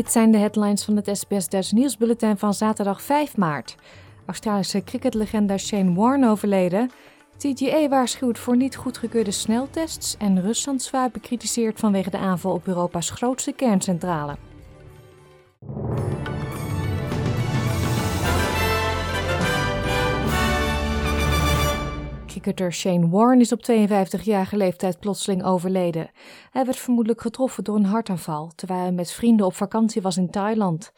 Dit zijn de headlines van het SBS Duits nieuwsbulletin van zaterdag 5 maart. Australische cricketlegende Shane Warne overleden. TGA waarschuwt voor niet goedgekeurde sneltests en Rusland zwaar bekritiseerd vanwege de aanval op Europa's grootste kerncentrale. Cricketer Shane Warne is op 52-jarige leeftijd plotseling overleden. Hij werd vermoedelijk getroffen door een hartaanval terwijl hij met vrienden op vakantie was in Thailand.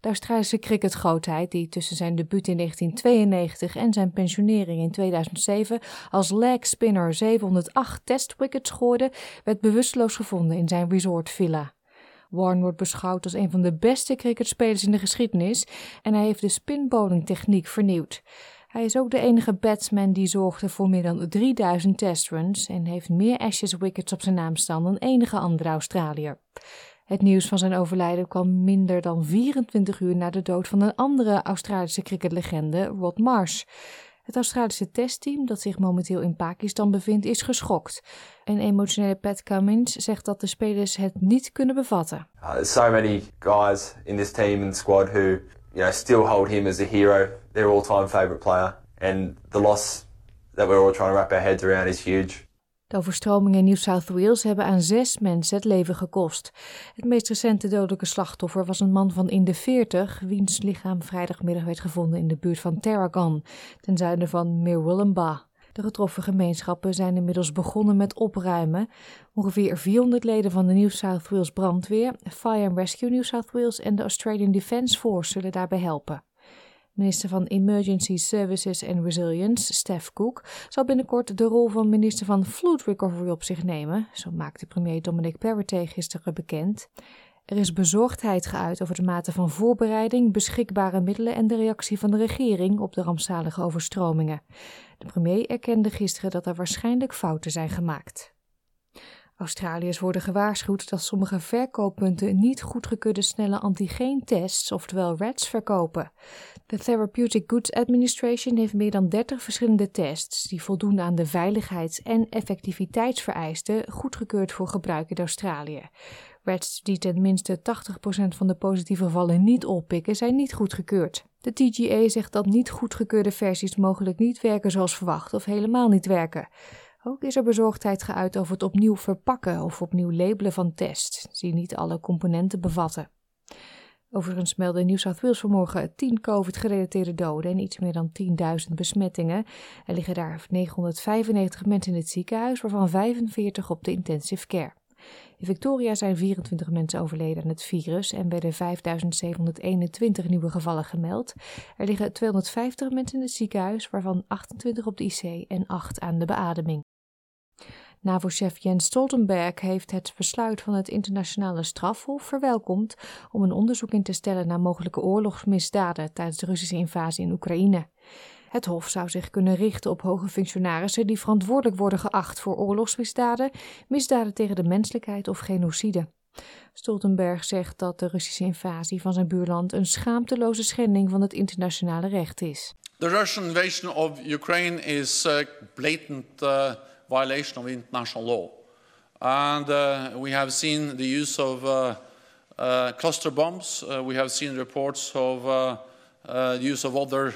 De Australische cricketgrootheid, die tussen zijn debuut in 1992 en zijn pensionering in 2007 als leg spinner 708 testwickets gooide, werd bewusteloos gevonden in zijn resortvilla. Warren wordt beschouwd als een van de beste cricketspelers in de geschiedenis en hij heeft de spinbowlingtechniek vernieuwd. Hij is ook de enige batsman die zorgde voor meer dan 3000 testruns en heeft meer Ashes wickets op zijn naam staan dan enige andere Australiër. Het nieuws van zijn overlijden kwam minder dan 24 uur na de dood van een andere Australische cricketlegende, Rod Marsh. Het Australische testteam, dat zich momenteel in Pakistan bevindt, is geschokt. Een emotionele Pat Cummins zegt dat de spelers het niet kunnen bevatten. Uh, so many guys in this team and squad who, you know, still hold him as a hero, their all-time favourite player, and the loss that we're all trying to wrap our heads around is huge. De overstromingen in New South Wales hebben aan zes mensen het leven gekost. Het meest recente dodelijke slachtoffer was een man van in de 40, wiens lichaam vrijdagmiddag werd gevonden in de buurt van Tarragon, ten zuiden van Mirwillumbah. De getroffen gemeenschappen zijn inmiddels begonnen met opruimen. Ongeveer 400 leden van de New South Wales brandweer, Fire and Rescue New South Wales en de Australian Defence Force zullen daarbij helpen. Minister van Emergency Services and Resilience, Steph Cook, zal binnenkort de rol van minister van Flood Recovery op zich nemen, zo maakte premier Dominic Perrottet gisteren bekend. Er is bezorgdheid geuit over de mate van voorbereiding, beschikbare middelen en de reactie van de regering op de rampzalige overstromingen. De premier erkende gisteren dat er waarschijnlijk fouten zijn gemaakt. Australiërs worden gewaarschuwd dat sommige verkooppunten niet goedgekeurde snelle antigeentests, oftewel RATs, verkopen. De Therapeutic Goods Administration heeft meer dan 30 verschillende tests die voldoen aan de veiligheids- en effectiviteitsvereisten goedgekeurd voor gebruik in Australië. RATs die ten minste 80% van de positieve gevallen niet oppikken, zijn niet goedgekeurd. De TGA zegt dat niet goedgekeurde versies mogelijk niet werken zoals verwacht of helemaal niet werken. Ook is er bezorgdheid geuit over het opnieuw verpakken of opnieuw labelen van tests, die niet alle componenten bevatten. Overigens meldde New South Wales vanmorgen 10 COVID-gerelateerde doden en iets meer dan 10.000 besmettingen. Er liggen daar 995 mensen in het ziekenhuis, waarvan 45 op de intensive care. In Victoria zijn 24 mensen overleden aan het virus en werden 5.721 nieuwe gevallen gemeld. Er liggen 250 mensen in het ziekenhuis, waarvan 28 op de IC en 8 aan de beademing. NAVO-chef Jens Stoltenberg heeft het besluit van het internationale strafhof verwelkomd om een onderzoek in te stellen naar mogelijke oorlogsmisdaden tijdens de Russische invasie in Oekraïne. Het Hof zou zich kunnen richten op hoge functionarissen die verantwoordelijk worden geacht voor oorlogsmisdaden, misdaden tegen de menselijkheid of genocide. Stoltenberg zegt dat de Russische invasie van zijn buurland een schaamteloze schending van het internationale recht is. The Russian invasion of Ukraine is a blatant uh, violation of international law. And uh, we have seen the use of uh, uh cluster bombs. Uh, we have seen reports of uh, the use of other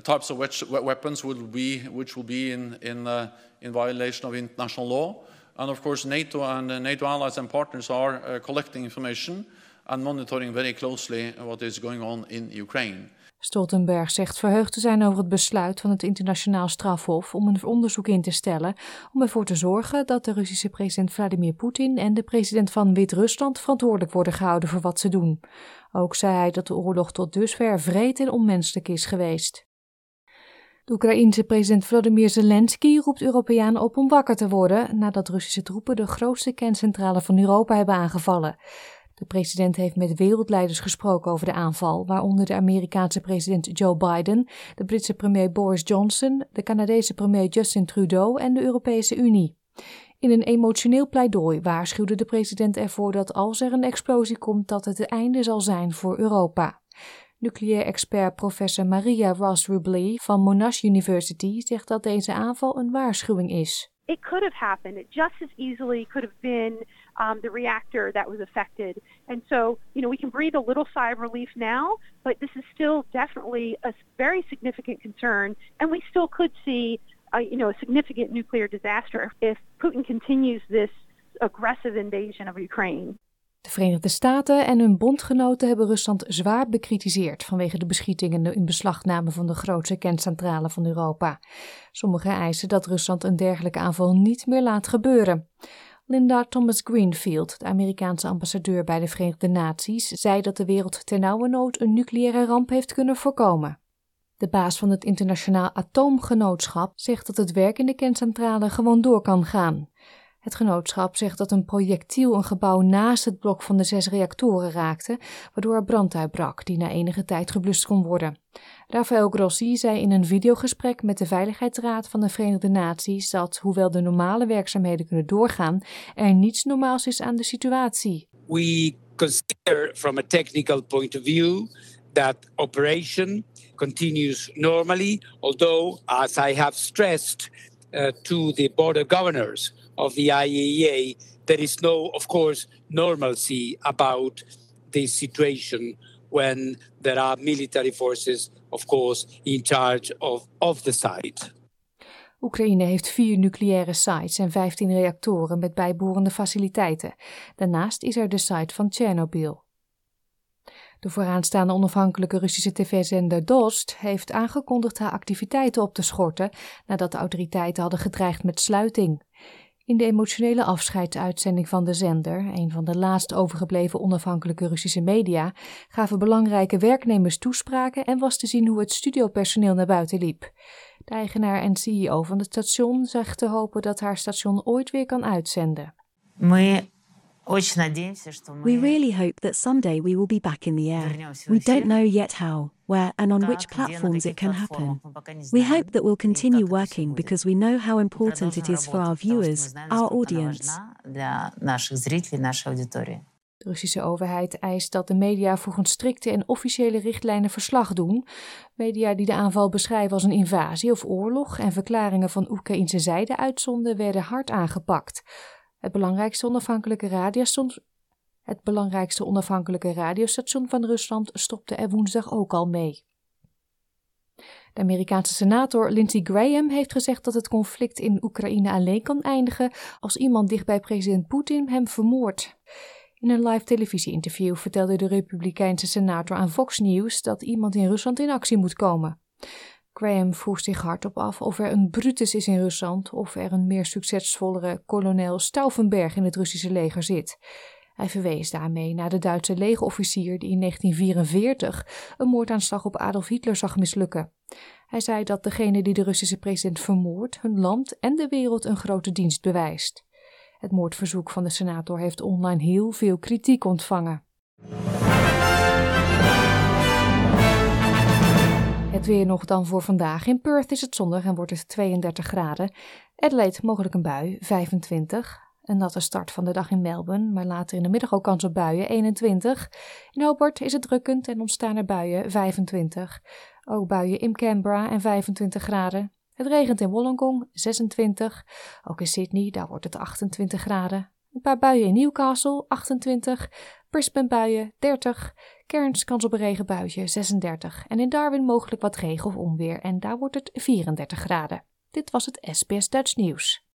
types of weapons will be, which will be in, in, uh, in violation of international law. And of course, NATO and uh, NATO allies and partners are uh, collecting information and monitoring very closely what is going on in Ukraine. Stoltenberg zegt verheugd te zijn over het besluit van het internationaal strafhof om een onderzoek in te stellen om ervoor te zorgen dat de Russische president Vladimir Poetin en de president van Wit-Rusland verantwoordelijk worden gehouden voor wat ze doen. Ook zei hij dat de oorlog tot dusver vreed en onmenselijk is geweest. De Oekraïense president Volodymyr Zelensky roept Europeanen op om wakker te worden nadat Russische troepen de grootste kerncentrale van Europa hebben aangevallen. De president heeft met wereldleiders gesproken over de aanval, waaronder de Amerikaanse president Joe Biden, de Britse premier Boris Johnson, de Canadese premier Justin Trudeau en de Europese Unie. In een emotioneel pleidooi waarschuwde de president ervoor dat als er een explosie komt, dat het het einde zal zijn voor Europa. Nucleair expert professor Maria Ross Rubley van Monash University zegt dat deze aanval een waarschuwing is. It could have happened. It just as easily could have been um, the reactor that was affected. And so, you know, we can breathe a little sigh of relief now, but this is still definitely a very significant concern, and we still could see, uh, you know, a significant nuclear disaster if Putin continues this aggressive invasion of Ukraine. De Verenigde Staten en hun bondgenoten hebben Rusland zwaar bekritiseerd vanwege de beschietingen en in beslagname van de grootste kerncentrale van Europa. Sommigen eisen dat Rusland een dergelijke aanval niet meer laat gebeuren. Linda Thomas Greenfield, de Amerikaanse ambassadeur bij de Verenigde Naties, zei dat de wereld ternauwernood een nucleaire ramp heeft kunnen voorkomen. De baas van het internationaal atoomgenootschap zegt dat het werk in de kerncentrale gewoon door kan gaan. Het genootschap zegt dat een projectiel een gebouw naast het blok van de zes reactoren raakte, waardoor er brand uitbrak, die na enige tijd geblust kon worden. Rafael Grossi zei in een videogesprek met de Veiligheidsraad van de Verenigde Naties dat, hoewel de normale werkzaamheden kunnen doorgaan, er niets normaals is aan de situatie. We consider from a technical point of view that operation continues normally, although, as I have stressed uh, to the border governors, of the IAEA, there is no, of course, normalcy about this situation when there are military forces, of course, in charge of, of the site. Oekraïne heeft vier nucleaire sites en 15 reactoren met bijbehorende faciliteiten. Daarnaast is er de site van Tsjernobyl. De vooraanstaande onafhankelijke Russische tv-zender Dost heeft aangekondigd haar activiteiten op te schorten nadat de autoriteiten hadden gedreigd met sluiting. In de emotionele afscheidsuitzending van de zender, een van de laatst overgebleven onafhankelijke Russische media, gaven belangrijke werknemers toespraken en was te zien hoe het studiopersoneel naar buiten liep. De eigenaar en CEO van het station zegt te hopen dat haar station ooit weer kan uitzenden. Really hope that someday we will be back in the air. We don't know yet how, where, and on which platforms it can happen. We hope that we'll continue working because we know how important it is for our viewers, our audience. De Russische overheid eist dat de media volgens strikte en officiële richtlijnen verslag doen. Media die de aanval beschrijven als een invasie of oorlog en verklaringen van Oekraïnse zijde uitzonden, werden hard aangepakt. Het belangrijkste onafhankelijke radiostation, het belangrijkste onafhankelijke radiostation van Rusland stopte er woensdag ook al mee. De Amerikaanse senator Lindsey Graham heeft gezegd dat het conflict in Oekraïne alleen kan eindigen als iemand dicht bij president Poetin hem vermoordt. In een live televisie-interview vertelde de Republikeinse senator aan Fox News dat iemand in Rusland in actie moet komen. Graham vroeg zich hardop af of er een Brutus is in Rusland of er een meer succesvollere kolonel Stauffenberg in het Russische leger zit. Hij verwees daarmee naar de Duitse legerofficier die in 1944 een moordaanslag op Adolf Hitler zag mislukken. Hij zei dat degene die de Russische president vermoordt hun land en de wereld een grote dienst bewijst. Het moordverzoek van de senator heeft online heel veel kritiek ontvangen. Weer nog dan voor vandaag. In Perth is het zondag en wordt het 32 graden. Adelaide mogelijk een bui, 25. Een natte start van de dag in Melbourne, maar later in de middag ook kans op buien, 21. In Hobart is het drukkend en ontstaan er buien, 25. Ook buien in Canberra en 25 graden. Het regent in Wollongong, 26. Ook in Sydney, daar wordt het 28 graden. Een paar buien in Newcastle, 28. Brisbane buien, 30. Cairns kans op een regenbuitje, 36. En in Darwin mogelijk wat regen of onweer en daar wordt het 34 graden. Dit was het SBS Dutch Nieuws.